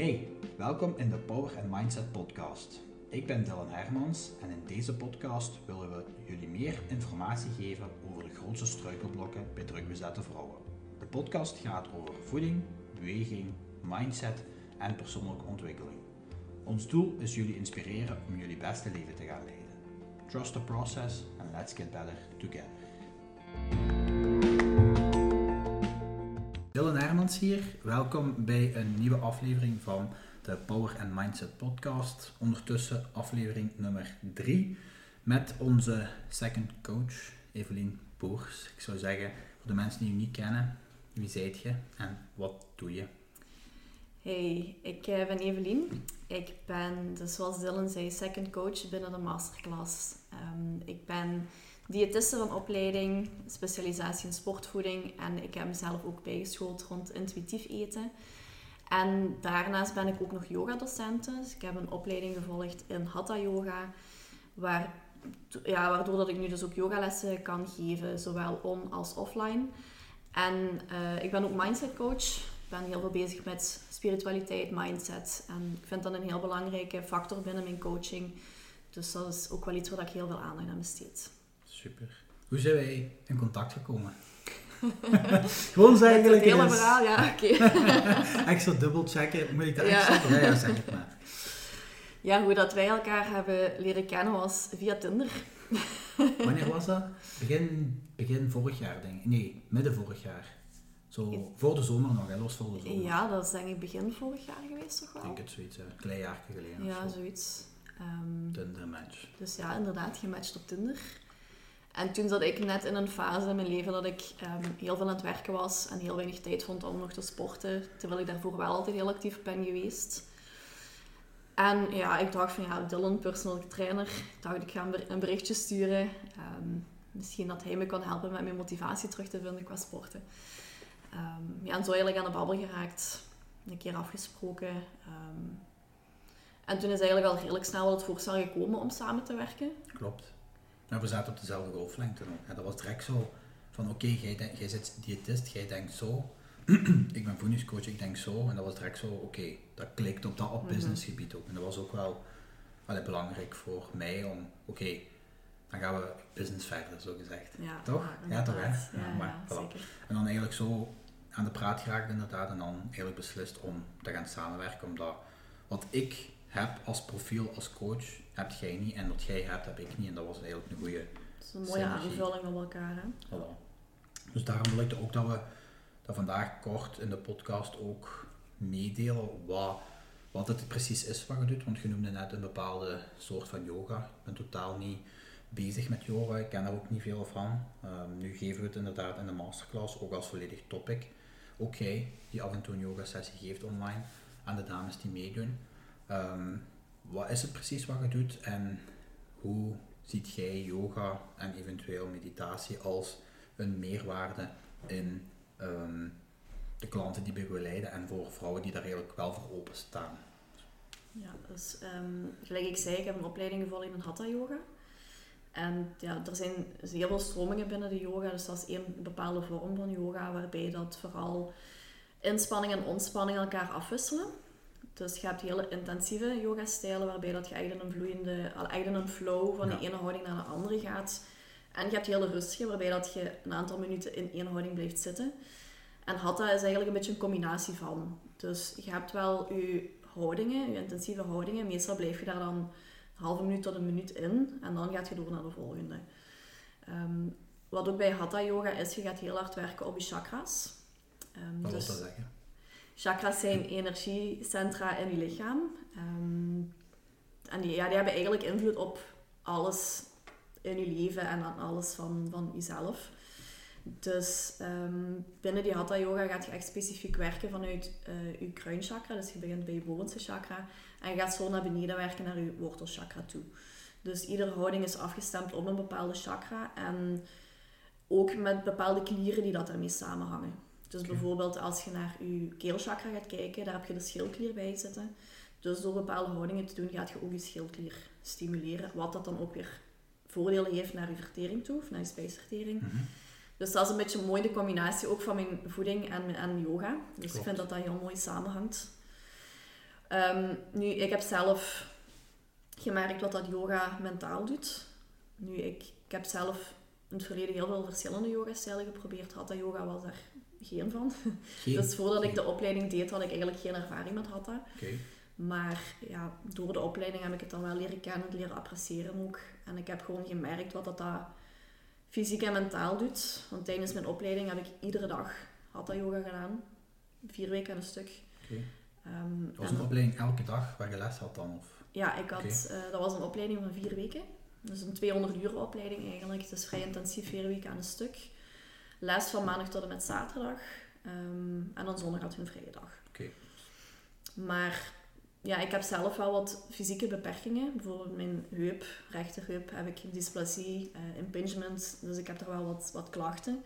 Hey, welkom in de Power and Mindset podcast. Ik ben Dylan Hermans en in deze podcast willen we jullie meer informatie geven over de grootste struikelblokken bij drukbezette vrouwen. De podcast gaat over voeding, beweging, mindset en persoonlijke ontwikkeling. Ons doel is jullie inspireren om jullie beste leven te gaan leiden. Trust the process and let's get better together. Dylan Hermans hier. Welkom bij een nieuwe aflevering van de Power and Mindset podcast. Ondertussen aflevering nummer 3 met onze second coach Evelien Boers. Ik zou zeggen, voor de mensen die je niet kennen, wie zijt je en wat doe je? Hey, ik eh, ben Evelien. Ik ben, dus zoals Dylan zei, second coach binnen de masterclass. Ehm, ik ben diëtiste van opleiding, specialisatie in sportvoeding en ik heb mezelf ook bijgeschoold rond intuïtief eten. En daarnaast ben ik ook nog yogadocent. Dus ik heb een opleiding gevolgd in Hatha Yoga, waar, ja, waardoor dat ik nu dus ook yogalessen kan geven, zowel on- als offline. En uh, ik ben ook mindset coach. Ik ben heel veel bezig met spiritualiteit, mindset. En ik vind dat een heel belangrijke factor binnen mijn coaching. Dus dat is ook wel iets waar ik heel veel aandacht aan besteed. Super. Hoe zijn wij in contact gekomen? Gewoon zeg eigenlijk Het hele verhaal, ja, oké. Okay. extra dubbel checken, moet ik dat Ja. extra? Ja, ja, zeg het maar. Ja, hoe dat wij elkaar hebben leren kennen was via Tinder. Wanneer was dat? Begin, begin vorig jaar, denk ik. Nee, midden vorig jaar. Zo voor de zomer nog, hè, los voor de zomer. Ja, dat is denk ik begin vorig jaar geweest toch Ik wel? denk het zoiets, hè. een klein jaar geleden Ja, of zo. zoiets. Ehm, Tinder match. dus ja, inderdaad, gematcht op Tinder. En toen zat ik net in een fase in mijn leven dat ik ehm, heel veel aan het werken was en heel weinig tijd vond om nog te sporten, terwijl ik daarvoor wel altijd heel actief ben geweest. En ja, ik dacht van ja, Dylan, personal trainer, dacht ik ga hem een berichtje sturen. Ehm, misschien dat hij me kan helpen met mijn motivatie terug te vinden qua sporten. Ehm, ja, en zo eigenlijk aan de babbel geraakt. Een keer afgesproken. En toen is eigenlijk al redelijk snel het voorstel gekomen om samen te werken. Klopt. Nou, we zaten op dezelfde golflengte ook. En dat was direct zo van, oké, jij, jij zit diëtist, jij denkt zo. ik ben voedingscoach, ik denk zo. En dat was direct zo, oké, dat klikt op dat op Mhm. businessgebied ook. En dat was ook wel allee, belangrijk voor mij om, oké, dan gaan we business verder, zo gezegd. Ja, Toch? Ja, toch, hè? Ja, Ja, maar, voilà. En dan eigenlijk zo aan de praat geraakt inderdaad. En dan eigenlijk beslist om te gaan samenwerken. Omdat wat ik heb als profiel, als coach, heb jij niet. En wat jij hebt, heb ik niet. En dat was eigenlijk een goede Het is een mooie Synergie. aanvulling op elkaar. Hè? Voilà. Dus daarom wil ik ook dat we dat vandaag kort in de podcast ook meedelen wat, wat het precies is wat je doet. Want je noemde net een bepaalde soort van yoga. Ik ben totaal niet bezig met yoga, ik ken daar ook niet veel van. Ehm, nu geven we het inderdaad in de masterclass ook als volledig topic. Ook jij die af en toe een yoga sessie geeft online aan de dames die meedoen. Ehm, wat is het precies wat je doet en hoe ziet jij yoga en eventueel meditatie als een meerwaarde in ehm, de klanten die begeleiden en voor vrouwen die daar eigenlijk wel voor openstaan? Ja, dus gelijk ik zei, ik heb een opleiding gevolgd in Hatha Yoga. En ja, er zijn heel veel stromingen binnen de yoga. Dus dat is één bepaalde vorm van yoga, waarbij dat vooral inspanning en ontspanning elkaar afwisselen. Dus je hebt hele intensieve yoga-stijlen, waarbij dat je eigenlijk in een, vloeiende, eigenlijk in een flow van Ja. de ene houding naar de andere gaat. En je hebt hele rustige, waarbij dat je een aantal minuten in één houding blijft zitten. En Hatha is eigenlijk een beetje een combinatie van. Dus je hebt wel je houdingen, je intensieve houdingen. Meestal blijf je daar dan een halve minuut tot een minuut in. En dan gaat je door naar de volgende. Ehm, wat ook bij Hatha Yoga is, je gaat heel hard werken op je chakras. Ehm, Wat wil dus dat zeggen? Chakras zijn energiecentra in je lichaam. Ehm, en die, ja, die hebben eigenlijk invloed op alles in je leven en aan alles van, van jezelf. Dus ehm, binnen die Hatha Yoga gaat je echt specifiek werken vanuit eh, je kruinchakra. Dus je begint bij je bovenste chakra en je gaat zo naar beneden werken naar je wortelchakra toe. Dus iedere houding is afgestemd op een bepaalde chakra en ook met bepaalde klieren die dat ermee samenhangen. Dus bijvoorbeeld als je naar je keelchakra gaat kijken, daar heb je de schildklier bij zitten. Dus door bepaalde houdingen te doen, gaat je ook je schildklier stimuleren. Wat dat dan ook weer voordelen heeft naar je vertering toe, of naar je spijsvertering. Mhm. Dus dat is een beetje mooi de combinatie ook van mijn voeding en, en yoga. Dus ik vind dat dat heel mooi samenhangt. Ehm, nu, ik heb zelf gemerkt wat dat yoga mentaal doet. Nu, ik, ik heb zelf in het verleden heel veel verschillende yoga-stijlen geprobeerd. Hatha yoga was daar geen van. Geen- Dus voordat ik de opleiding deed, had ik eigenlijk geen ervaring met hatha. Oké. Maar ja, door de opleiding heb ik het dan wel leren kennen, leren appreciëren ook. En ik heb gewoon gemerkt wat dat, dat fysiek en mentaal doet. Want tijdens mijn opleiding heb ik iedere dag hatha yoga gedaan. Vier weken aan een stuk. Oké. Ehm, Dat was en- een opleiding elke dag waar je les had dan? Of? ja, ik had, eh, dat was een opleiding van vier weken. Dus een 200 uur opleiding eigenlijk. Het is vrij intensief, vier weken aan een stuk. Les van maandag tot en met zaterdag. Ehm, en dan zondag had een vrije dag. Oké. Maar ja, ik heb zelf wel wat fysieke beperkingen. Bijvoorbeeld mijn heup, rechterheup, heb ik dysplasie, eh, impingement. Dus ik heb er wel wat, wat klachten.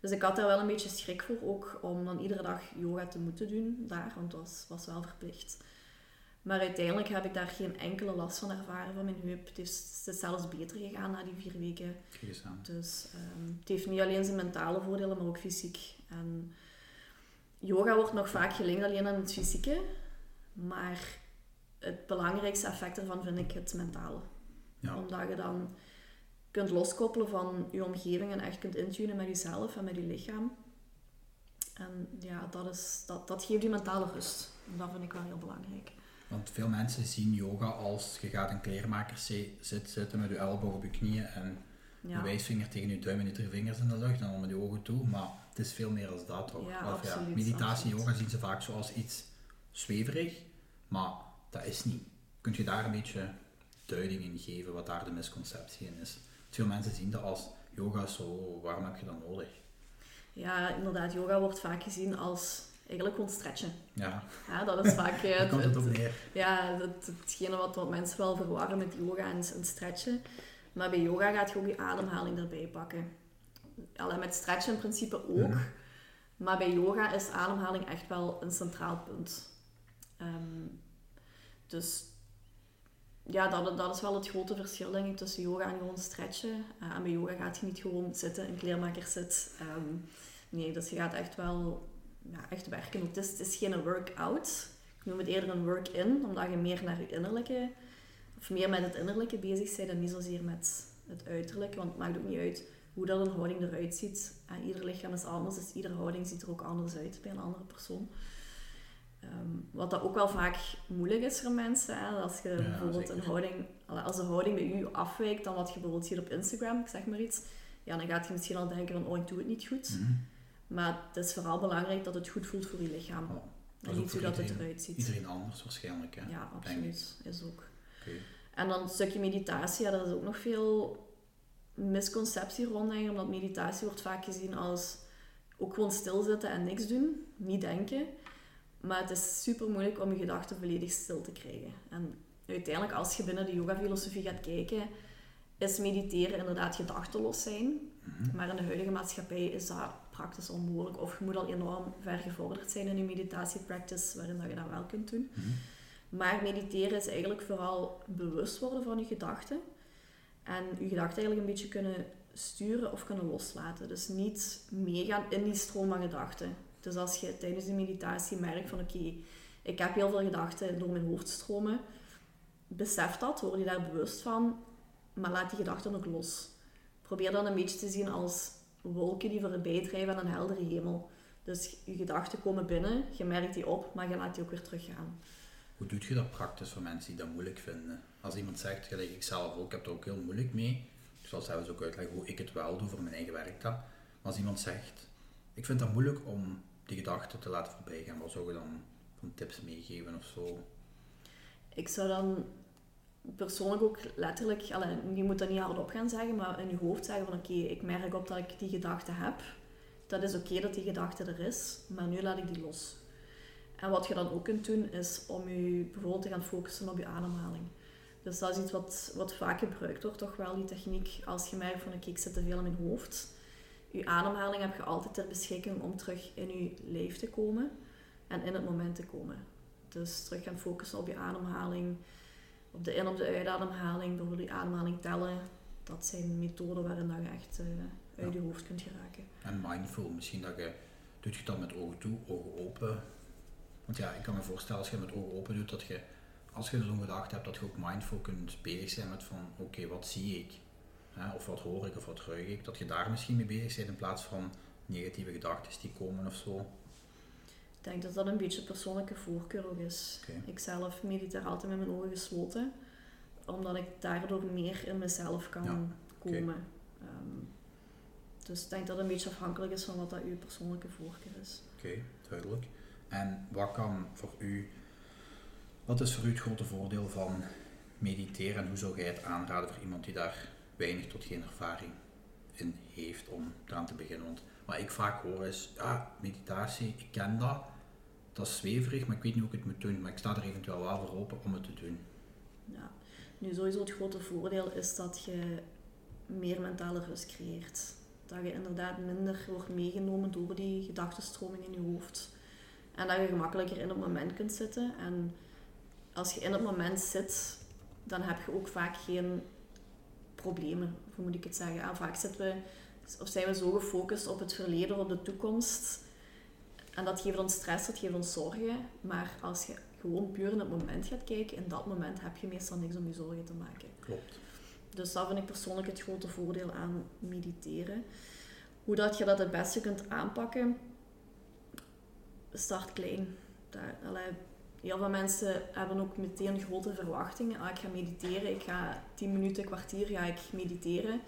Dus ik had daar wel een beetje schrik voor ook om dan iedere dag yoga te moeten doen daar, want het was, was wel verplicht. Maar uiteindelijk heb ik daar geen enkele last van ervaren van mijn heup. Het is, het is zelfs beter gegaan na die vier weken. Aan. Dus ehm, het heeft niet alleen zijn mentale voordelen, maar ook fysiek. En yoga wordt nog vaak gelinkt alleen aan het fysieke, maar het belangrijkste effect ervan vind ik het mentale. Ja. Omdat je dan kunt loskoppelen van je omgeving en echt kunt intunen met jezelf en met je lichaam. En ja, dat, is, dat, dat geeft je mentale rust. En dat vind ik wel heel belangrijk. Want veel mensen zien yoga als je gaat een kleermaker zit zitten met je elleboog op je knieën en je Ja, wijsvinger tegen je duim en je drie vingers in de lucht en dan met je ogen toe. Maar het is veel meer dan dat toch? Ja, Of meditatie, absoluut. yoga zien ze vaak zoals iets zweverig, maar dat is niet. Kun je daar een beetje duiding in geven wat daar de misconceptie in is? Veel mensen zien dat als yoga zo, waarom heb je dat nodig? ja, inderdaad, yoga wordt vaak gezien als eigenlijk gewoon stretchen. Ja, Ja, dat is vaak eh, daar het, komt het het- op neer. Ja, dat, hetgene wat, wat mensen wel verwarren met yoga en, en stretchen. Maar bij yoga gaat je ook je ademhaling erbij pakken. Allee, met stretchen in principe ook. Mhm. Maar bij yoga is ademhaling echt wel een centraal punt. Ehm, dus ja, dat, dat is wel het grote verschil denk ik tussen yoga en gewoon stretchen. Eh, en bij yoga gaat je niet gewoon zitten, een kleermaker zit. Ehm, nee, dus je gaat echt wel ja, echt werken. Het is, het is geen workout. Ik noem het eerder een work-in, omdat je meer naar je innerlijke, of meer met het innerlijke bezig bent en niet zozeer met het uiterlijke. Want het maakt ook niet uit hoe dat een houding eruit ziet. En ieder lichaam is anders, dus iedere houding ziet er ook anders uit bij een andere persoon. Ehm, wat dat ook wel vaak moeilijk is voor mensen. Hè? Als je bijvoorbeeld zeker. een houding, als de houding bij u afwijkt dan wat je bijvoorbeeld ziet op Instagram, ik zeg maar iets, ja, dan gaat je misschien al denken van, oh, ik doe het niet goed. Mhm. Maar het is vooral belangrijk dat het goed voelt voor je lichaam. Oh, en niet hoe dat het eruit ziet. Iedereen anders waarschijnlijk. Hè? Ja, absoluut. Is ook. Oké. En dan een stukje meditatie, ja, daar is ook nog veel misconceptie rond, denk omdat meditatie wordt vaak gezien als ook gewoon stilzitten en niks doen, niet denken. Maar het is super moeilijk om je gedachten volledig stil te krijgen. En uiteindelijk, als je binnen de yoga-filosofie gaat kijken, is mediteren inderdaad gedachteloos zijn. Mhm. Maar in de huidige maatschappij is dat praktisch onmogelijk. Of je moet al enorm ver gevorderd zijn in je meditatiepractice, waarin dat je dat wel kunt doen. Mhm. Maar mediteren is eigenlijk vooral bewust worden van je gedachten. En je gedachten eigenlijk een beetje kunnen sturen of kunnen loslaten. Dus niet meegaan in die stroom van gedachten. Dus als je tijdens de meditatie merkt van oké, ik heb heel veel gedachten door mijn hoofd stromen. Besef dat, word je daar bewust van. Maar laat die gedachten ook los. Probeer dan een beetje te zien als wolken die voorbij drijven aan een heldere hemel. Dus je gedachten komen binnen, je merkt die op, maar je laat die ook weer teruggaan. Hoe doe je dat praktisch voor mensen die dat moeilijk vinden? Als iemand zegt, gelijk ik zelf ook, ik heb er ook heel moeilijk mee. Ik zal zelfs ook uitleggen hoe ik het wel doe voor mijn eigen werk dan. Maar als iemand zegt, ik vind dat moeilijk om die gedachten te laten voorbij gaan, wat zou je dan van tips meegeven of zo? Ik zou dan persoonlijk ook letterlijk, je moet dat niet hardop gaan zeggen, maar in je hoofd zeggen van oké, ik merk op dat ik die gedachte heb. Dat is oké dat die gedachte er is, maar nu laat ik die los. En wat je dan ook kunt doen, is om je bijvoorbeeld te gaan focussen op je ademhaling. Dus dat is iets wat, wat vaak gebruikt wordt, toch wel, die techniek. Als je merkt van oké, ik zit te veel in mijn hoofd. Je ademhaling heb je altijd ter beschikking om terug in je lijf te komen en in het moment te komen. Dus terug gaan focussen op je ademhaling, op de in- op de uitademhaling, bijvoorbeeld je ademhaling tellen. Dat zijn methoden waarin dat je echt eh, uit Ja. je hoofd kunt geraken. En mindful, misschien dat je, doet je dat met ogen toe, ogen open, Want ja, ik kan me voorstellen als je met ogen open doet, dat je, als je zo'n gedachte hebt, dat je ook mindful kunt bezig zijn met van, oké, wat zie ik? Hè? Of wat hoor ik, of wat ruik ik? Dat je daar misschien mee bezig bent in plaats van negatieve gedachten die komen of zo. Ik denk dat dat een beetje persoonlijke voorkeur ook is. Ik zelf mediteer altijd met mijn ogen gesloten, omdat ik daardoor meer in mezelf kan Ja, komen. Ehm, dus ik denk dat het een beetje afhankelijk is van wat dat uw persoonlijke voorkeur is. Oké, duidelijk. En wat kan voor u, wat is voor u het grote voordeel van mediteren en hoe zou jij het aanraden voor iemand die daar weinig tot geen ervaring in heeft om eraan te beginnen? Want wat ik vaak hoor is, ja, meditatie, ik ken dat, dat is zweverig, maar ik weet niet hoe ik het moet doen, maar ik sta er eventueel wel voor open om het te doen. Ja. Nu, sowieso het grote voordeel is dat je meer mentale rust creëert. Dat je inderdaad minder wordt meegenomen door die gedachtenstroming in je hoofd. En dat je gemakkelijker in het moment kunt zitten. En als je in het moment zit, dan heb je ook vaak geen problemen, hoe moet ik het zeggen. En vaak zitten we, of zijn we zo gefocust op het verleden, op de toekomst. En dat geeft ons stress, dat geeft ons zorgen. Maar als je gewoon puur in het moment gaat kijken, in dat moment heb je meestal niks om je zorgen te maken. Klopt. Dus dat vind ik persoonlijk het grote voordeel aan mediteren. Hoe dat je dat het beste kunt aanpakken, start klein. Daar, heel veel mensen hebben ook meteen grote verwachtingen. Ah, ik ga mediteren, ik ga 10 minuten, een kwartier ga ik mediteren.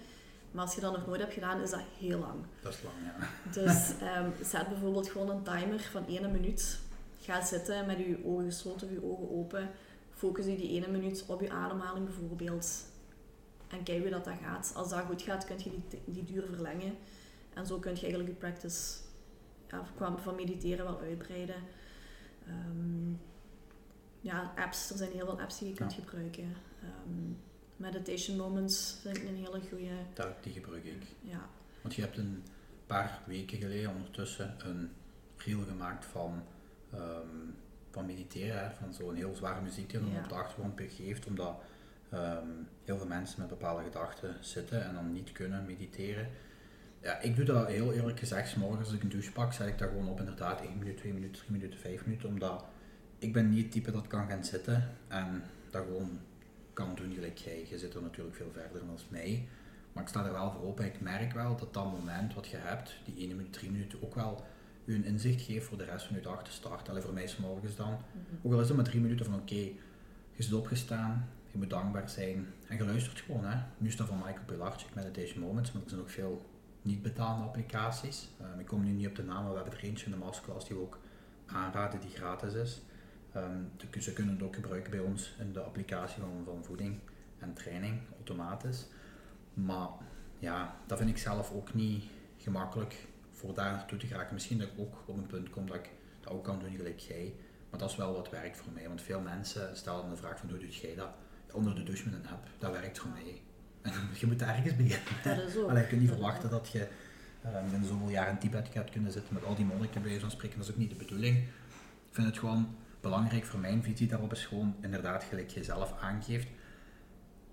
Maar als je dat nog nooit hebt gedaan, is dat heel lang. Dat is lang, ja. Dus ehm, zet bijvoorbeeld gewoon een timer van 1 minuut. Ga zitten met je ogen gesloten of je ogen open. Focus je die ene minuut op je ademhaling bijvoorbeeld. En kijk hoe dat, dat gaat. Als dat goed gaat, kun je die, die duur verlengen. En zo kun je eigenlijk je practice ja, van mediteren wel uitbreiden. Ehm, ja, apps. Er zijn heel veel apps die je kunt Ja. gebruiken. Ehm, meditation moments vind ik een hele goede. Dat, die gebruik ik. Ja, Want je hebt een paar weken geleden ondertussen een reel gemaakt van, ehm, van mediteren, hè, van zo'n heel zware muziek die dan Ja. op de achtergrond geeft, omdat ehm, heel veel mensen met bepaalde gedachten zitten en dan niet kunnen mediteren. Ja, ik doe dat heel eerlijk gezegd, 's morgens als ik een douche pak, zet ik dat gewoon op inderdaad 1 minuut, 2 minuten, 3 minuten, 5 minuten, omdat ik ben niet het type dat kan gaan zitten en dat gewoon kan doen gelijk jij. Je zit er natuurlijk veel verder dan mij. Maar ik sta er wel voor open. Ik merk wel dat dat moment wat je hebt, die 1 minuut, 3 minuten, ook wel u een inzicht geeft voor de rest van je dag te starten. Alleen voor mij is morgens dan. Ook al is het maar 3 minuten van oké, je zit opgestaan, je moet dankbaar zijn en je luistert gewoon. Hè. Nu is dat van Michael Pilarczyk Meditation Moments, maar er zijn ook veel niet betaalde applicaties. Ehm, ik kom nu niet op de naam, maar we hebben er eentje in de masterclass die we ook aanraden die gratis is. Ehm, ze kunnen het ook gebruiken bij ons in de applicatie van, van voeding en training, automatisch. Maar ja, dat vind ik zelf ook niet gemakkelijk voor daar naartoe te geraken. Misschien dat ik ook op een punt kom dat ik dat ook kan doen gelijk jij. Maar dat is wel wat werkt voor mij. Want veel mensen stellen de vraag van hoe doe jij dat? Onder de douche met een app. Dat werkt voor mij. En je moet ergens beginnen. dat. Allee, je kunt niet verwachten dat je ehm, in zoveel jaar in Tibet gaat kunnen zitten met al die monniken bij wijze van spreken. Dat is ook niet de bedoeling. Ik vind het gewoon belangrijk voor mijn visie daarop is gewoon inderdaad gelijk je zelf aangeeft.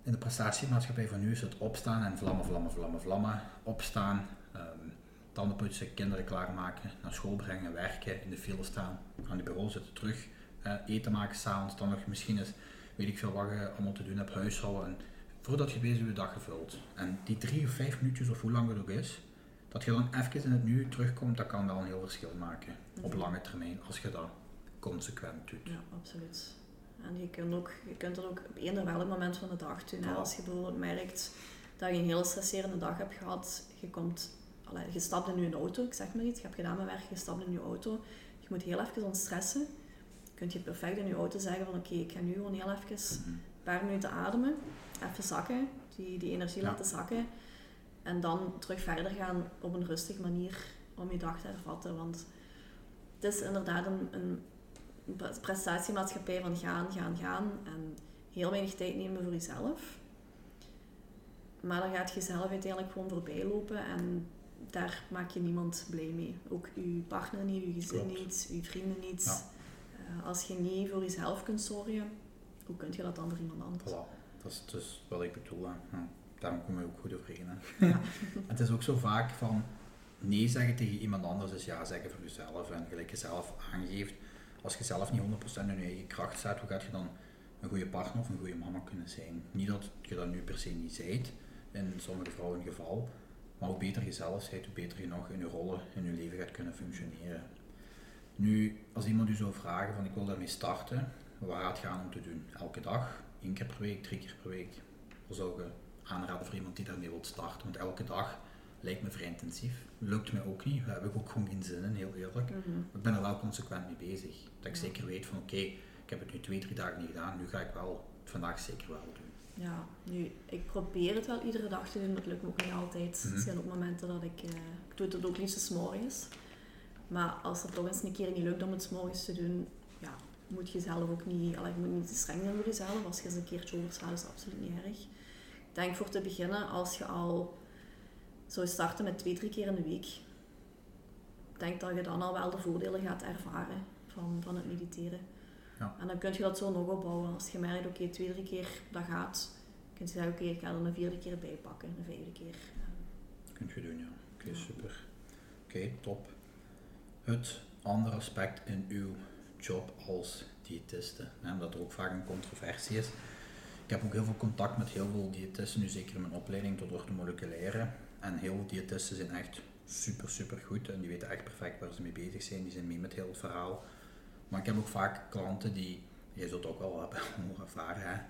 In de prestatiemaatschappij van nu is het opstaan en vlammen, vlammen, vlammen, vlammen. Opstaan, ehm tanden poetsen, kinderen klaarmaken, naar school brengen, werken, in de file staan, aan de bureau zitten, terug eh, eten maken s'avonds, dan nog misschien eens, weet ik veel wat je allemaal te doen hebt, huishouden. En voordat je bezig je dag gevuld. En die drie of vijf minuutjes of hoe lang het ook is, dat je dan even in het nu terugkomt, dat kan wel een heel verschil maken op Mhm. lange termijn, als je dat consequent doet. Ja, absoluut. En je kunt, ook, je kunt dat ook op eender welk moment van de dag doen. Ja. Als je bijvoorbeeld merkt dat je een hele stresserende dag hebt gehad, je, komt, allee, je stapt in je auto, ik zeg maar iets, je hebt gedaan met werk, je stapt in je auto, je moet heel even ontstressen. Kun je perfect in je auto zeggen van oké, ik ga nu gewoon heel even Mhm. een paar minuten ademen, even zakken, die, die energie Ja. laten zakken. En dan terug verder gaan op een rustige manier om je dag te hervatten. Want het is inderdaad een, een prestatiemaatschappij van gaan, gaan, gaan. En heel weinig tijd nemen voor jezelf. Maar dan gaat je zelf uiteindelijk gewoon voorbij lopen en daar maak je niemand blij mee. Ook je partner niet, je gezin Klopt. niet, je vrienden niet. Ja. Eh, als je niet voor jezelf kunt zorgen, hoe kun je dat dan voor iemand anders? Voilà, dat is dus wat ik bedoel. Hè. Ja, daarom komen we ook goed overeen. Hè. Ja. het is ook zo vaak van nee zeggen tegen iemand anders is ja zeggen voor jezelf. En gelijk je zelf aangeeft, als je zelf niet 100% in je eigen kracht staat, hoe gaat je dan een goede partner of een goede mama kunnen zijn? Niet dat je dat nu per se niet zijt, in sommige vrouwen geval, maar hoe beter je zelf bent, hoe beter je nog in je rollen in je leven gaat kunnen functioneren. Nu, als iemand u zou vragen van ik wil daarmee starten, waar het gaan om te doen? Elke dag, één keer per week, drie keer per week? Dan zou je aanraden voor iemand die daarmee wilt starten, want elke dag lijkt me vrij intensief. Lukt me ook niet, daar heb ik ook gewoon geen zin in, heel eerlijk. Mhm. Ik ben er wel consequent mee bezig. Dat ik zeker weet van oké, ik heb het nu twee, drie dagen niet gedaan, nu ga ik wel vandaag zeker wel doen. Ja, nu, ik probeer het wel iedere dag te doen, maar het lukt me ook niet altijd. Mhm. Er zijn ook momenten dat ik, eh, ik doe het ook liefst 's morgens. Maar als het toch eens een keer niet lukt om het 's morgens te doen, ja, moet je zelf ook niet, allee, je moet niet te streng zijn voor jezelf. Als je eens een keertje overslaat, is dat absoluut niet erg. Ik denk voor te beginnen, als je al zou starten met twee, drie keer in de week, ik denk dat je dan al wel de voordelen gaat ervaren van, van het mediteren. Ja. En dan kun je dat zo nog opbouwen. Als je merkt, oké, twee, drie keer dat gaat, kun je zeggen, oké, ik ga er een vierde keer bij pakken, een vijfde keer. Kunt je doen, ja. Oké, Ja. super. Oké, top. Het andere aspect in uw job als diëtiste, hè, omdat er ook vaak een controversie is. Ik heb ook heel veel contact met heel veel diëtisten, nu zeker in mijn opleiding tot orthomoleculaire. En heel veel diëtisten zijn echt super, super goed en die weten echt perfect waar ze mee bezig zijn. Die zijn mee met heel het verhaal. Maar ik heb ook vaak klanten die, jij zult ook wel hebben ervaren, hè,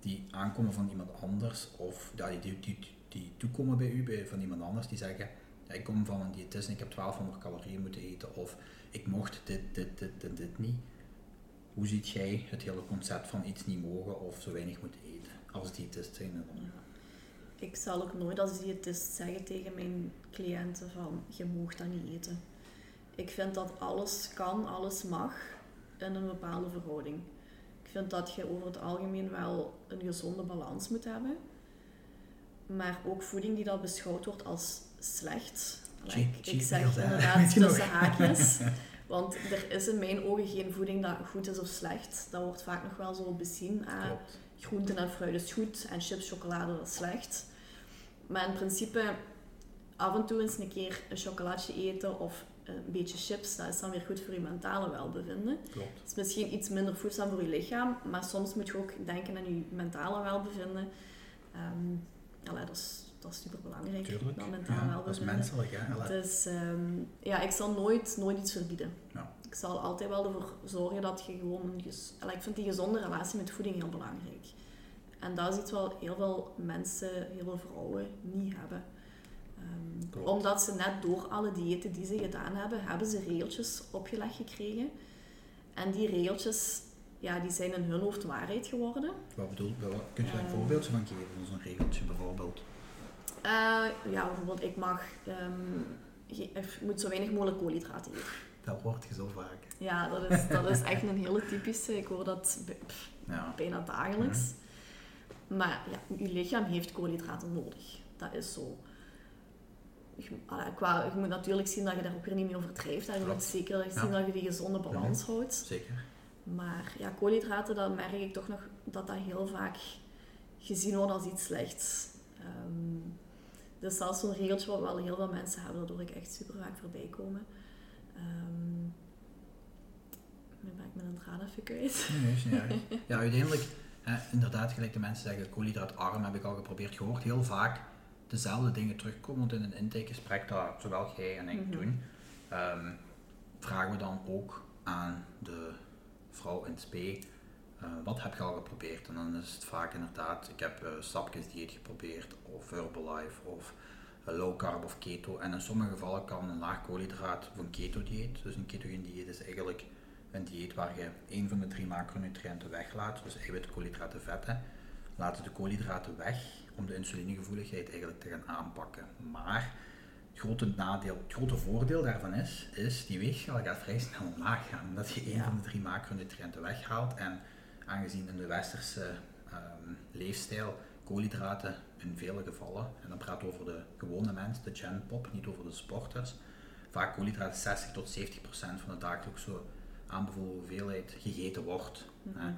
die aankomen van iemand anders of ja, die, die, die, toekomen bij u bij, van iemand anders die zeggen ja, ik kom van een diëtist en ik heb 1200 calorieën moeten eten of ik mocht dit, dit, dit en dit niet. Hoe ziet jij het hele concept van iets niet mogen of zo weinig moeten eten als diëtist zijn? en dan? Ik zal ook nooit als diëtist zeggen tegen mijn cliënten van, je mag dat niet eten. Ik vind dat alles kan, alles mag in een bepaalde verhouding. Ik vind dat je over het algemeen wel een gezonde balans moet hebben. Maar ook voeding die dat beschouwd wordt als slecht. Like, ik zeg inderdaad tussen haakjes. Want er is in mijn ogen geen voeding dat goed is of slecht. Dat wordt vaak nog wel zo bezien. Ah, groenten en fruit is goed en chips, chocolade dat is slecht. Maar in principe, af en toe eens een keer een chocolaatje eten of een beetje chips, dat is dan weer goed voor je mentale welbevinden. Klopt. Het is misschien iets minder voedzaam voor je lichaam, maar soms moet je ook denken aan je mentale welbevinden. Ehm allee, dat is, dat is super belangrijk, Tuurlijk. dat mentaal Ja, dat is welbevinden. menselijk, hè? Allee. Dus ehm, ja, ik zal nooit, nooit iets verbieden. Ja. Ik zal altijd wel ervoor zorgen dat je gewoon Allee, Ik vind die gezonde relatie met voeding heel belangrijk. En dat is iets wat heel veel mensen, heel veel vrouwen niet hebben. Ehm, omdat ze net door alle diëten die ze gedaan hebben, hebben ze regeltjes opgelegd gekregen. En die regeltjes, ja, die zijn in hun hoofd waarheid geworden. Wat bedoel je? Kun je daar een Eh. voorbeeldje van geven? Zo'n regeltje bijvoorbeeld. Eh, ja, bijvoorbeeld, ik mag, ehm, ik moet zo weinig mogelijk koolhydraten eten. Dat hoort je zo vaak. Ja, dat is, dat is echt een hele typische. Ik hoor dat Ja. bijna dagelijks. Maar ja, je lichaam heeft koolhydraten nodig. Dat is zo. Je, allee, qua, je moet natuurlijk zien dat je daar ook weer niet mee overdrijft. hè. Je moet zeker zien Ja. Mhm. dat je die gezonde balans houdt. Zeker. Maar ja, koolhydraten, dat merk ik toch nog dat dat heel vaak gezien wordt als iets slechts. Ehm, dus dat is zo'n regeltje wat wel heel veel mensen hebben, dat hoor ik echt super vaak voorbij komen. Ehm, nu ben ik mijn draad even kwijt. Nee, nee, is niet erg. Ja, uiteindelijk, hè, inderdaad, gelijk de mensen zeggen, koolhydraatarm heb ik al geprobeerd. Je hoort heel vaak dezelfde dingen terugkomen, want in een intakegesprek dat zowel jij en ik Mhm. doen, ehm, vragen we dan ook aan de vrouw in spe, eh, wat heb je al geprobeerd? En dan is het vaak inderdaad, ik heb uh, sapjesdieet geprobeerd, of Herbalife, of eh, low carb of keto. En in sommige gevallen kan een laag koolhydraat of een keto dieet, dus een ketogeen dieet is eigenlijk een dieet waar je één van de drie macronutriënten weglaat, dus eiwitten, koolhydraten, vetten. Laten de koolhydraten weg om de insulinegevoeligheid eigenlijk te gaan aanpakken. Maar het grote nadeel, het grote voordeel daarvan is, is die weegschaal gaat vrij snel omlaag gaan, omdat je één Ja. van de drie macronutriënten weghaalt. En aangezien in de westerse ehm, leefstijl koolhydraten in vele gevallen, en dan praat over de gewone mens, de genpop, niet over de sporters, vaak koolhydraten 60 tot 70 procent van de dagelijkse aanbevolen hoeveelheid gegeten wordt. Mhm. hè.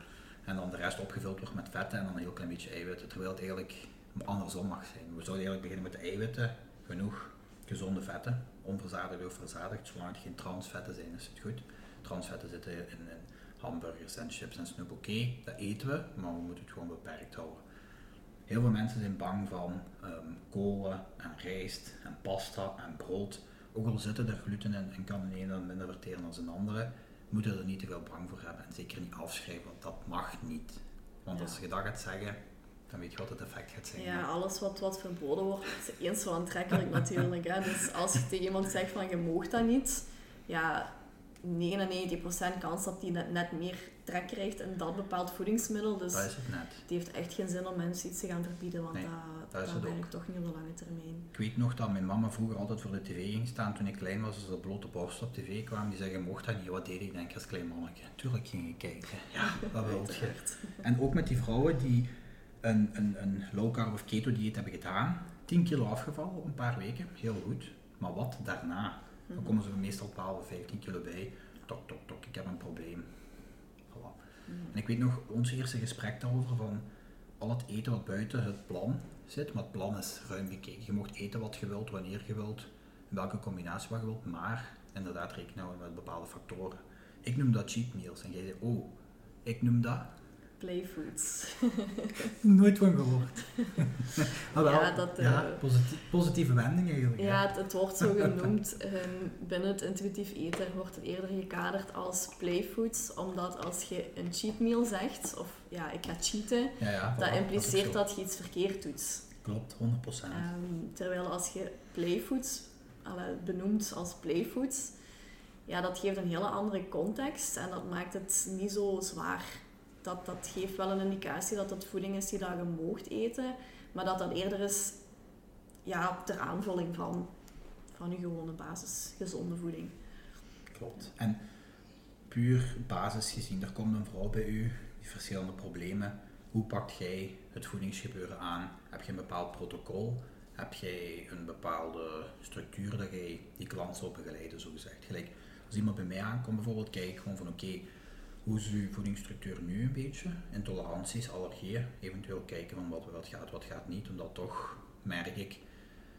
En dan de rest opgevuld wordt met vetten en dan een heel klein beetje eiwitten, terwijl het eigenlijk andersom mag zijn. We zouden eigenlijk beginnen met de eiwitten, genoeg gezonde vetten, onverzadigd of verzadigd, zolang het geen transvetten zijn is het goed. transvetten zitten in, in hamburgers en chips en snoep. Oké, dat eten we, maar we moeten het gewoon beperkt houden. Heel veel mensen zijn bang van um, kolen en rijst en pasta en brood. Ook al zitten er gluten in en kan de ene dan minder verteren dan een andere, moeten er niet te veel bang voor hebben en zeker niet afschrijven, want dat mag niet. Want als je dat gaat zeggen, dan weet je wat het effect gaat zijn. Ja, alles wat, wat verboden wordt, is eens zo aantrekkelijk natuurlijk. Hè. Dus als je tegen iemand zegt van je mag dat niet, ja, 99% kans dat die net, net meer trek krijgt in dat bepaald voedingsmiddel. Dus dat is het net. Het heeft echt geen zin om mensen iets te gaan verbieden, want dat, dat, werkt toch niet op de lange termijn. Ik weet nog dat mijn mama vroeger altijd voor de tv ging staan toen ik klein was, als ze blote borst op tv kwam, die zeggen, mocht dat niet, wat deed ik denk als klein mannetje? Tuurlijk ging ik kijken. Ja, wat wil je? En ook met die vrouwen die een, een, een low carb of keto dieet hebben gedaan, 10 kilo afgevallen op een paar weken, heel goed. Maar wat daarna? Dan mhm. komen ze meestal 12 of 15 kilo bij. Tok, tok, tok, ik heb een probleem. Voilà. Mhm. En ik weet nog ons eerste gesprek daarover van al het eten wat buiten het plan maar het plan is ruim gekeken. Je mocht eten wat je wilt, wanneer je wilt, welke combinatie wat je wilt, maar inderdaad rekenen we met bepaalde factoren. Ik noem dat cheat meals en jij zei, oh, ik noem dat Playfoods. Nooit van gehoord. ah, wel, ja, dat, ja, eh, positieve wending eigenlijk. Ja, het, het, wordt zo genoemd. um, binnen het intuïtief eten wordt het eerder gekaderd als playfoods, omdat als je een cheat meal zegt, of ja, ik ga cheaten, ja, dat impliceert dat, je iets verkeerd doet. Klopt, 100%. Um, ehm, terwijl als je playfoods benoemt als playfoods, ja, dat geeft een hele andere context en dat maakt het niet zo zwaar dat, dat geeft wel een indicatie dat dat voeding is die dat je moogt eten, maar dat dat eerder is ja, ter aanvulling van, van je gewone basis gezonde voeding. Klopt. En puur basis gezien, er komt een vrouw bij u, die verschillende problemen. Hoe pakt jij het voedingsgebeuren aan? Heb je een bepaald protocol? Heb jij een bepaalde structuur dat jij die klant zal begeleiden, zo gezegd? Gelijk, als iemand bij mij aankomt bijvoorbeeld, kijk gewoon van oké, hoe is uw voedingsstructuur nu een beetje? Intoleranties, allergieën, eventueel kijken van wat, wat gaat, wat gaat niet, omdat toch merk ik,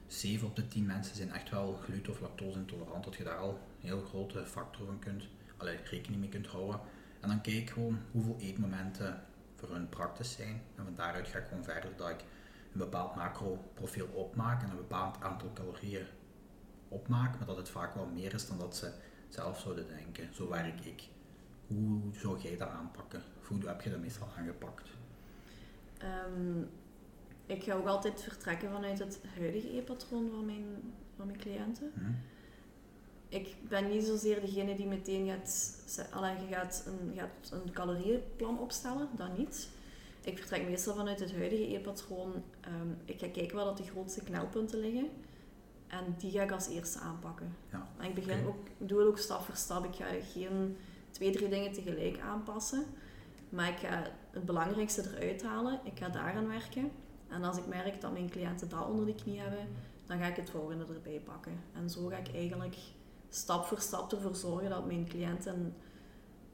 7 op de 10 mensen zijn echt wel gluten- of lactose intolerant, dat je daar al een heel grote factor van kunt, alleen rekening mee kunt houden. En dan kijk ik gewoon hoeveel eetmomenten voor hun praktisch zijn. En van daaruit ga ik gewoon verder dat ik een bepaald macro-profiel opmaak en een bepaald aantal calorieën opmaak, maar dat het vaak wel meer is dan dat ze zelf zouden denken. Zo werk ik. Hoe zou jij dat aanpakken? hoe heb je dat meestal aangepakt? Ehm, ik ga ook altijd vertrekken vanuit het huidige e-patroon van mijn, van mijn cliënten. Hm. Ik ben niet zozeer degene die meteen gaat, gaat, een, gaat een calorieënplan opstellen, dat niet. Ik vertrek meestal vanuit het huidige e-patroon. Ehm, ik ga kijken waar dat de grootste knelpunten liggen. En die ga ik als eerste aanpakken. Ja, en ik begin ook, doe het ook stap voor stap. Ik ga geen twee, drie dingen tegelijk aanpassen. Maar ik ga het belangrijkste eruit halen. Ik ga daaraan werken. En als ik merk dat mijn cliënten dat onder de knie hebben, dan ga ik het volgende erbij pakken. En zo ga ik eigenlijk stap voor stap ervoor zorgen dat mijn cliënten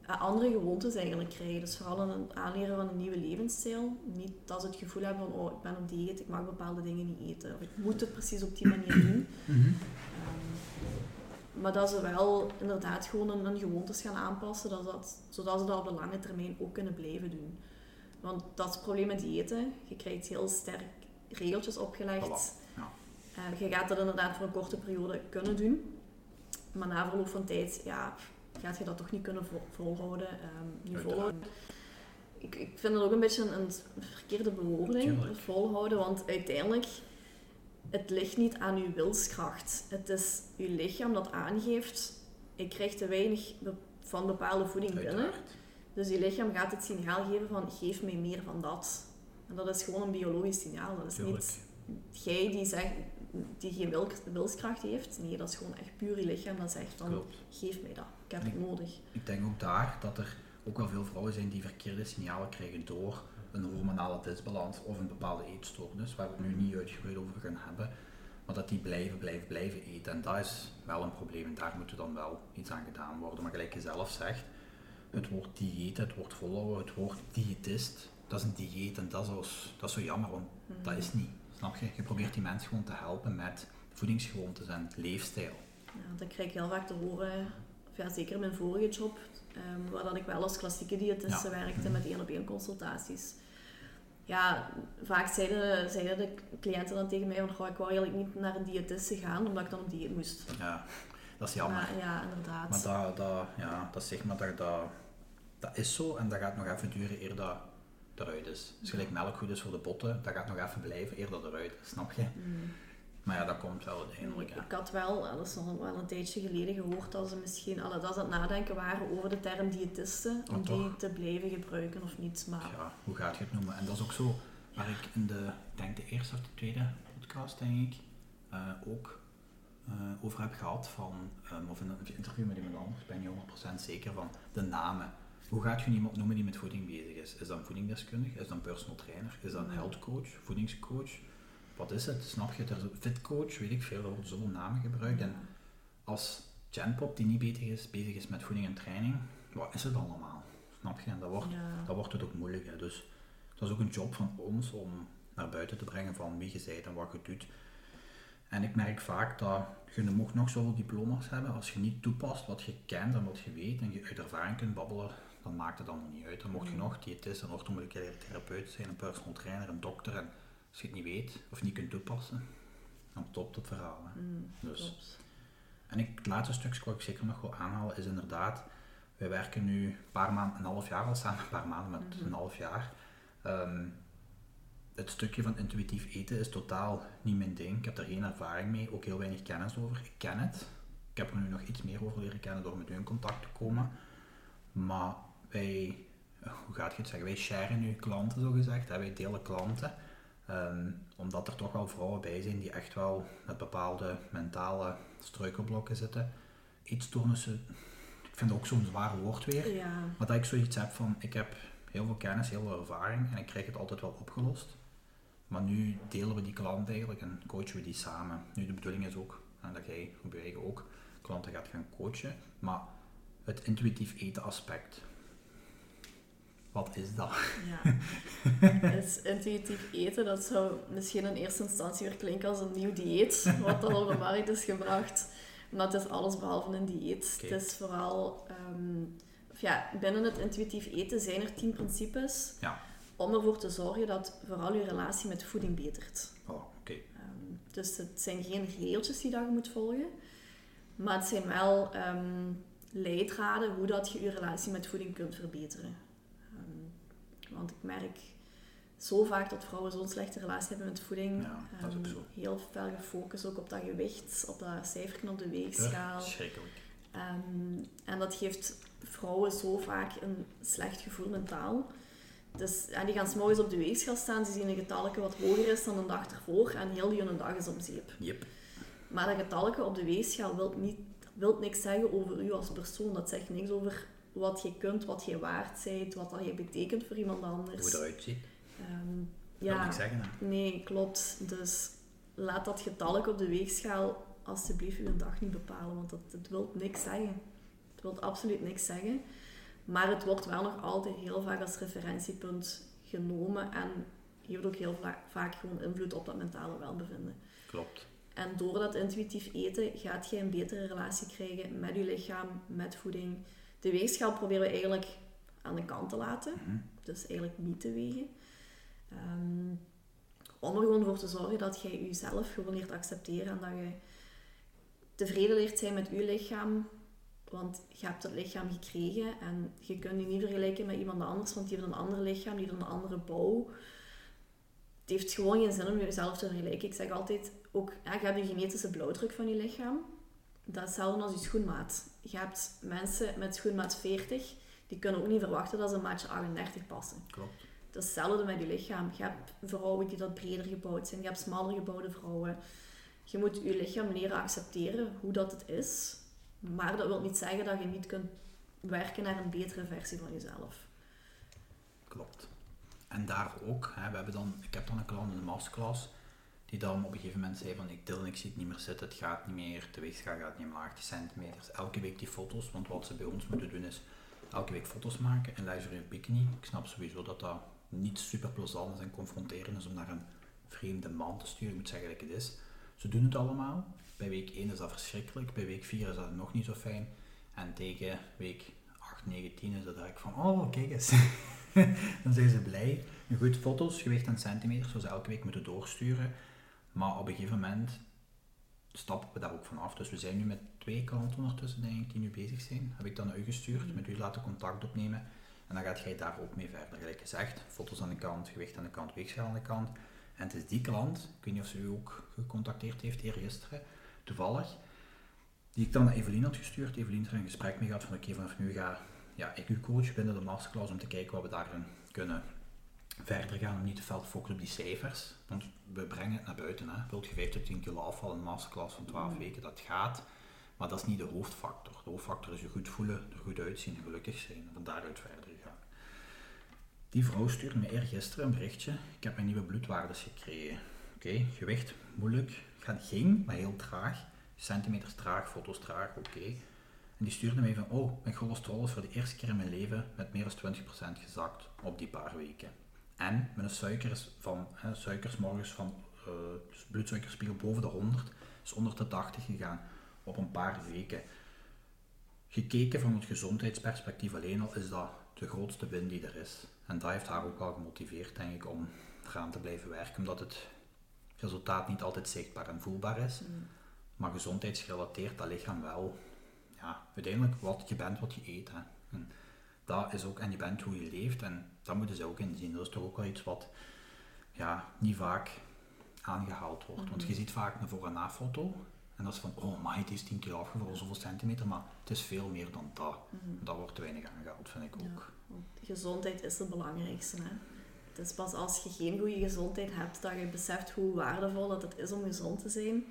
eh, andere gewoontes eigenlijk krijgen. Dus vooral een aanleren van een nieuwe levensstijl. Niet dat ze het gevoel hebben van, oh, ik ben op dieet, ik mag bepaalde dingen niet eten. Of ik moet het precies op die manier doen. Mm maar dat ze wel inderdaad gewoon een, gewoontes gaan aanpassen, dat dat, zodat ze dat op de lange termijn ook kunnen blijven doen. Want dat is het probleem met diëten. Je krijgt heel sterk regeltjes opgelegd. Ja. Uh, je gaat dat inderdaad voor een korte periode kunnen doen. Maar na verloop van tijd ja, gaat je dat toch niet kunnen volhouden. Um, volhouden. Ik, ik vind het ook een beetje een, een verkeerde bewoording, volhouden. Want uiteindelijk het ligt niet aan uw wilskracht. Het is uw lichaam dat aangeeft, ik krijg te weinig van bepaalde voeding binnen. Dus je lichaam gaat het signaal geven van, geef mij meer van dat. En dat is gewoon een biologisch signaal. Dat is niet jij die, zegt, die geen wilskracht heeft. Nee, dat is gewoon echt puur je lichaam dat zegt van, geef mij dat. Ik heb het nodig. Ik denk ook daar dat er ook wel veel vrouwen zijn die verkeerde signalen krijgen door een hormonale disbalans of een bepaalde eetstoornis, waar we het nu niet uitgebreid over gaan hebben, maar dat die blijven, blijven, blijven eten. En dat is wel een probleem en daar moet dan wel iets aan gedaan worden. Maar gelijk je zelf zegt, het woord dieet, het woord volhouden, het woord diëtist, dat is een dieet en dat is, dat is zo jammer, want dat is niet. Snap je? Je probeert die mensen gewoon te helpen met voedingsgewoontes en leefstijl. Ja, dan krijg ik heel vaak te horen ja, zeker mijn vorige job, um, waar dat ik wel als klassieke diëtiste werkte met één op één consultaties. Ja, vaak zeiden, zeiden de cliënten dan tegen mij van, goh, ik wou eigenlijk niet naar een diëtiste gaan, omdat ik dan op dieet moest. Ja, dat is jammer. ja, inderdaad. Maar dat, dat, ja, dat zeg maar dat, dat, dat is zo en dat gaat nog even duren eer dat eruit is. Dus gelijk melk goed is voor de botten, dat gaat nog even blijven eer dat eruit is, snap je? Mm. Maar ja, dat komt wel uiteindelijk. Ik had wel, dat is al wel een tijdje geleden gehoord, dat ze misschien alle dat aan het nadenken waren over de term diëtisten, om die te blijven gebruiken of niet. Maar... Ja, hoe gaat je het noemen? En dat is ook zo waar ik in de, ik denk de eerste of de tweede podcast, denk ik, uh, ook uh, over heb gehad van, um, of in een interview met iemand anders, ben je 100% zeker van de namen. Hoe gaat je iemand noemen die met voeding bezig is? Is dat een voedingdeskundige? Is dat een personal trainer? Is dat een health coach? Voedingscoach? Wat is het? Snap je? Er is een fitcoach, weet ik veel, er worden zoveel namen gebruikt. En als Genpop, die niet bezig is, bezig is met voeding en training, wat is het allemaal? Snap je? En dat wordt, dat wordt het ook moeilijk. Hè. Dus dat is ook een job van ons om naar buiten te brengen van wie je bent en wat je doet. En ik merk vaak dat je mag nog zoveel diploma's hebben, als je niet toepast wat je kent en wat je weet en je uit ervaring kunt babbelen, dan maakt het allemaal niet uit. Dan mocht je nog diëtist, een orthomoleculaire therapeut zijn, een personal trainer, een dokter en als je het niet weet of niet kunt toepassen, dan stopt het verhaal. Hè. Mm, dus. En ik, het laatste stukje wat ik zeker nog wil aanhalen is inderdaad, wij werken nu een paar maanden, een half jaar al samen, een paar maanden met mhm. een half jaar. Ehm, het stukje van intuïtief eten is totaal niet mijn ding. Ik heb daar geen ervaring mee, ook heel weinig kennis over. Ik ken het. Ik heb er nu nog iets meer over leren kennen door met u in contact te komen. Maar wij, hoe gaat je het zeggen, wij sharen nu klanten zo gezegd. Wij delen klanten. Um, omdat er toch wel vrouwen bij zijn die echt wel met bepaalde mentale struikelblokken zitten. Eetstoornissen, ik vind ook zo'n zwaar woord weer. Ja. Maar dat ik zoiets heb van, ik heb heel veel kennis, heel veel ervaring en ik krijg het altijd wel opgelost. Maar nu delen we die klant eigenlijk en coachen we die samen. Nu de bedoeling is ook en dat jij, hoe je ook, klanten gaat gaan coachen. Maar het intuïtief eten aspect, wat is dat? Ja. is intuïtief eten, dat zou misschien in eerste instantie weer klinken als een nieuw dieet, wat dan op de markt is gebracht. Maar het is alles behalve een dieet. Het is vooral, um, of ja, binnen het intuïtief eten zijn er tien principes ja. om ervoor te zorgen dat vooral je relatie met voeding betert. Oh, oké. Ehm, dus het zijn geen regeltjes die dat je moet volgen, maar het zijn wel um, leidraden hoe dat je je relatie met voeding kunt verbeteren. Want ik merk zo vaak dat vrouwen zo'n slechte relatie hebben met voeding. Ja, dat is ook ehm, zo. Heel veel gefocust ook op dat gewicht, op dat cijfer op de weegschaal. Schrikkelijk. Um, en dat geeft vrouwen zo vaak een slecht gevoel mentaal. Dus ja, die gaan s'morgens op de weegschaal staan, ze zien een getalletje wat hoger is dan een dag ervoor en heel die hun dag is om zeep. Yep. Maar dat getalletje op de weegschaal wil, niet, wil niks zeggen over u als persoon. Dat zegt niks over wat je kunt, wat je waard bent, wat dat je betekent voor iemand anders. Hoe eruit ziet. Um, ja, ik zeggen. Nee, klopt. Dus laat dat getalk op de weegschaal alsjeblieft uw dag niet bepalen, want dat, het wil niks zeggen. Het wil absoluut niks zeggen. Maar het wordt wel nog altijd heel vaak als referentiepunt genomen en heeft ook heel vaak gewoon invloed op dat mentale welbevinden. Klopt. En door dat intuïtief eten gaat je een betere relatie krijgen met je lichaam, met voeding, de weegschaal proberen we eigenlijk aan de kant te laten. Mhm. Dus eigenlijk niet te wegen. Um, om er gewoon voor te zorgen dat je jezelf gewoon leert accepteren en dat je tevreden leert zijn met je lichaam. Want je hebt het lichaam gekregen en je kunt je niet vergelijken met iemand anders, want die heeft een ander lichaam, die heeft een andere bouw. Het heeft gewoon geen zin om jezelf te vergelijken. Ik zeg altijd, ook, ja, je hebt de genetische blauwdruk van je lichaam dat is hetzelfde als je schoenmaat. Je hebt mensen met schoenmaat 40, die kunnen ook niet verwachten dat ze een maatje 38 passen. Klopt. Dat is hetzelfde met je lichaam. Je hebt vrouwen die dat breder gebouwd zijn, je hebt smaller gebouwde vrouwen. Je moet je lichaam leren accepteren hoe dat het is. Maar dat wil niet zeggen dat je niet kunt werken naar een betere versie van jezelf. Klopt. En daar ook, hè, we hebben dan, ik heb dan een klant in de masterclass die dan op een gegeven moment zei van ik til ik zie het niet meer zitten, het gaat niet meer, de weegschaal gaat niet omlaag, die centimeters. Elke week die foto's, want wat ze bij ons moeten doen is elke week foto's maken en luisteren in bikini. Ik snap sowieso dat dat niet super plezant is en confronterend is om naar een vreemde man te sturen. Ik moet zeggen dat het is. Ze doen het allemaal. Bij week 1 is dat verschrikkelijk, bij week 4 is dat nog niet zo fijn. En tegen week 8, 9, 10 is dat ik van, oh kijk eens. dan zijn ze blij. Goed, foto's, gewicht en centimeters, zoals elke week moeten doorsturen. Maar op een gegeven moment stappen we daar ook vanaf. Dus we zijn nu met twee klanten ondertussen, denk ik, die nu bezig zijn. Heb ik dan naar u gestuurd, met u laten contact opnemen. En dan gaat jij daar ook mee verder. Gelijk gezegd, foto's aan de kant, gewicht aan de kant, weegschaal aan de kant. En het is die klant, ik weet niet of ze u ook gecontacteerd heeft, eergisteren, toevallig, die ik dan naar Evelien had gestuurd. Evelien er een gesprek mee gehad van oké, vanaf nu ga ja, ik u coach binnen de masterclass om te kijken wat we daarin kunnen verder gaan om niet te veel te focussen op die cijfers. Want we brengen het naar buiten. Hè. Wilt je 5 tot 10 kilo afvallen in een masterclass van 12 mm. weken, dat gaat. Maar dat is niet de hoofdfactor. De hoofdfactor is je goed voelen, er goed uitzien en gelukkig zijn. En van daaruit verder gaan. Die vrouw stuurde me eergisteren een berichtje. Ik heb mijn nieuwe bloedwaardes gekregen. Oké, gewicht moeilijk. Gaat ging, maar heel traag. Centimeters traag, foto's traag, oké. En die stuurde mij van, oh, mijn cholesterol is voor de eerste keer in mijn leven met meer dan 20% gezakt op die paar weken. En mijn suiker is van, hè, suikers morgens van, uh, dus bloedsuikerspiegel boven de 100, is onder de 80 gegaan op een paar weken. Gekeken van het gezondheidsperspectief alleen al is dat de grootste win die er is. En dat heeft haar ook wel gemotiveerd, denk ik, om eraan te blijven werken, omdat het resultaat niet altijd zichtbaar en voelbaar is. Mm. Maar gezondheidsgerelateerd, dat lichaam wel, ja, uiteindelijk wat je bent, wat je eet. Hè. En dat is ook, en je bent hoe je leeft, en dat moeten ze ook inzien. Dat is toch ook wel iets wat ja, niet vaak aangehaald wordt. Want je mhm. ziet vaak een voor- en na-foto, en dat is van, oh my, het is 10 kilo afgevallen, zoveel centimeter, maar het is veel meer dan dat. Mhm. Dat wordt te weinig aangehaald, vind ik ook. gezondheid is het belangrijkste. Hè? Het is pas als je geen goede gezondheid hebt, dat je beseft hoe waardevol dat het is om gezond te zijn.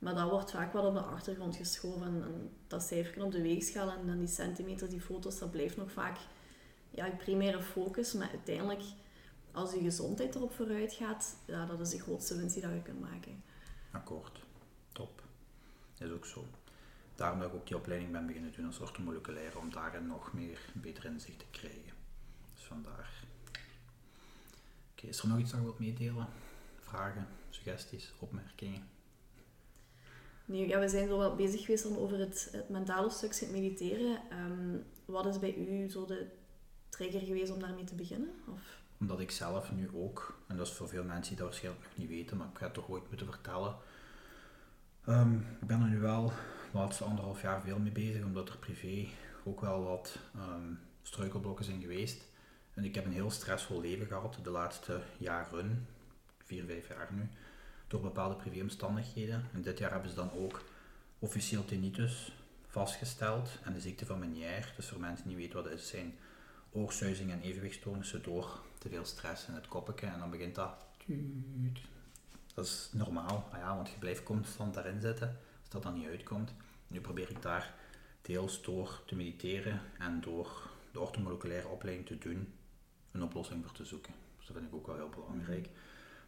Maar dat wordt vaak wel op de achtergrond geschoven. En dat cijfer op de weegschaal en dan die centimeter, die foto's, dat blijft nog vaak ja, je primaire focus. Maar uiteindelijk, als je gezondheid erop vooruit gaat, ja, dat is de grootste winst die dat je kunt maken. Akkoord. Top. Is ook zo. Daarom dat ik ook die opleiding ben beginnen doen als orthomoleculair, om daarin nog meer beter inzicht te krijgen. Dus vandaar. Oké, is er nog iets dat je wilt meedelen? Vragen, suggesties, opmerkingen? Ja, we zijn zo wel bezig geweest over het, het mentale stuk, het mediteren. Ehm, wat is bij u zo de trigger geweest om daarmee te beginnen? Of? Omdat ik zelf nu ook, en dat is voor veel mensen die dat waarschijnlijk nog niet weten, maar ik ga het toch ooit moeten vertellen. Um, ik ben er nu wel de laatste anderhalf jaar veel mee bezig, omdat er privé ook wel wat um, struikelblokken zijn geweest. En ik heb een heel stressvol leven gehad de laatste jaren, vier, vijf jaar nu door bepaalde privéomstandigheden. En dit jaar hebben ze dan ook officieel tinnitus vastgesteld en de ziekte van Meniere. Dus voor mensen die niet weten wat het is, zijn oorsuizing en evenwichtstoornissen door te veel stress in het koppetje en dan begint dat. Dat is normaal, ja, want je blijft constant daarin zitten als dat dan niet uitkomt. Nu probeer ik daar deels door te mediteren en door de orthomoleculaire opleiding te doen een oplossing voor te zoeken. Dus dat vind ik ook wel heel belangrijk.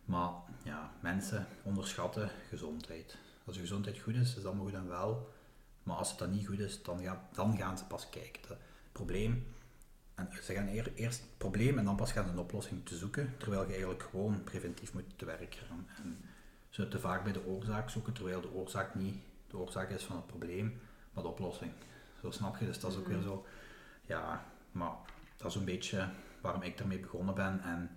Maar ja, mensen onderschatten gezondheid. Als je gezondheid goed is, is dat goed en wel. Maar als het dan niet goed is, dan, gaan, dan gaan ze pas kijken. Het probleem, en ze gaan eerst het probleem en dan pas gaan ze een oplossing te zoeken, terwijl je eigenlijk gewoon preventief moet te werk gaan. En ze te vaak bij de oorzaak zoeken, terwijl de oorzaak niet de oorzaak is van het probleem, maar de oplossing. Zo snap je, dus dat is ook weer mhm. zo. Ja, maar dat is een beetje waarom ik ermee begonnen ben. En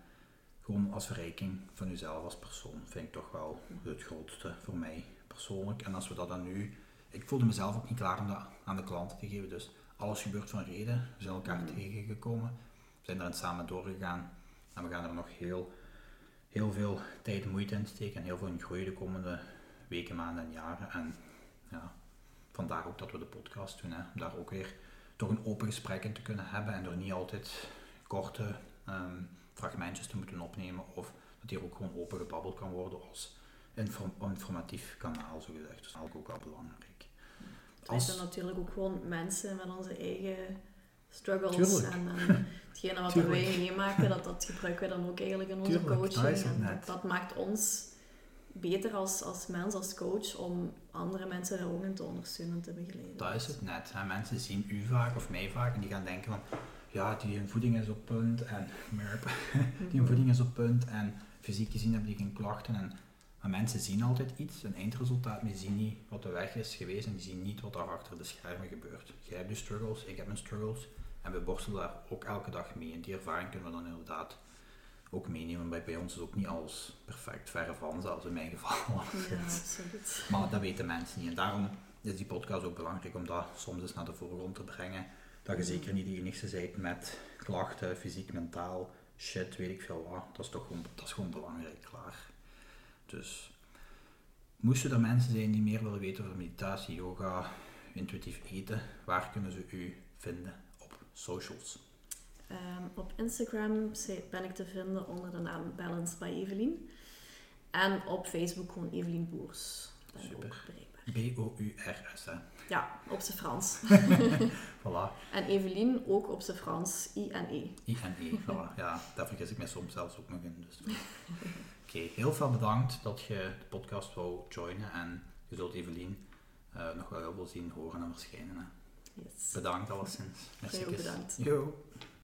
gewoon als verrijking van jezelf als persoon vind ik toch wel het grootste voor mij persoonlijk. En als we dat dan nu, ik voelde mezelf ook niet klaar om dat aan de klanten te geven, dus alles gebeurt van reden. We zijn elkaar mm. tegengekomen, we zijn erin samen doorgegaan en we gaan er nog heel, heel veel tijd en moeite in steken en heel veel in groeien de komende weken, maanden en jaren. En ja, vandaar ook dat we de podcast doen, hè, om daar ook weer toch een open gesprek in te kunnen hebben en door niet altijd korte ehm, fragmentjes te moeten opnemen of dat hier ook gewoon open gebabbeld kan worden als inform informatief kanaal, zo gezegd. Dus dat is ook wel belangrijk. Wij zijn natuurlijk ook gewoon mensen met onze eigen struggles en, en hetgene wat wij meemaken, dat, dat gebruiken wij dan ook eigenlijk in onze coaching. En dat, maakt ons beter als, als mens, als coach, om andere mensen er ook in te ondersteunen en te begeleiden. Dat is het net. Hè. Mensen zien u vaak of mij vaak en die gaan denken van ja, die voeding is op punt en merp, die voeding is op punt en fysiek gezien hebben die geen klachten en Maar mensen zien altijd iets, een eindresultaat, maar die zien niet wat de weg is geweest en die zien niet wat daar achter de schermen gebeurt. Jij hebt je struggles, ik heb mijn struggles en we borstelen daar ook elke dag mee. En die ervaring kunnen we dan inderdaad ook meenemen. Bij, bij ons is ook niet alles perfect, verre van, zelfs in mijn geval. Ja, absoluut. Maar dat weten mensen niet. En daarom is die podcast ook belangrijk om dat soms eens naar de voorgrond te brengen. Dat je zeker niet de enige bent met klachten, fysiek, mentaal, shit, weet ik veel wat. Dat is toch gewoon, dat is gewoon belangrijk, klaar. Dus moesten er mensen zijn die meer willen weten over meditatie, yoga, intuïtief eten, waar kunnen ze u vinden op socials? Ehm, op Instagram ben ik te vinden onder de naam Balance by Evelien. En op Facebook gewoon Evelien Boers. Ben Super. B-O-U-R-S, hè. Ja, op zijn Frans. Voilà. En Evelien ook op zijn Frans, I-N-E. I-N-E, voilà. Ja, daar vergis ik mij soms zelfs ook nog in. Dus. Oké, heel veel bedankt dat je de podcast wou joinen en je zult Evelien eh, nog wel heel veel zien, horen en verschijnen. Hè. Yes. Bedankt alleszins. Jij ook bedankt. Yo.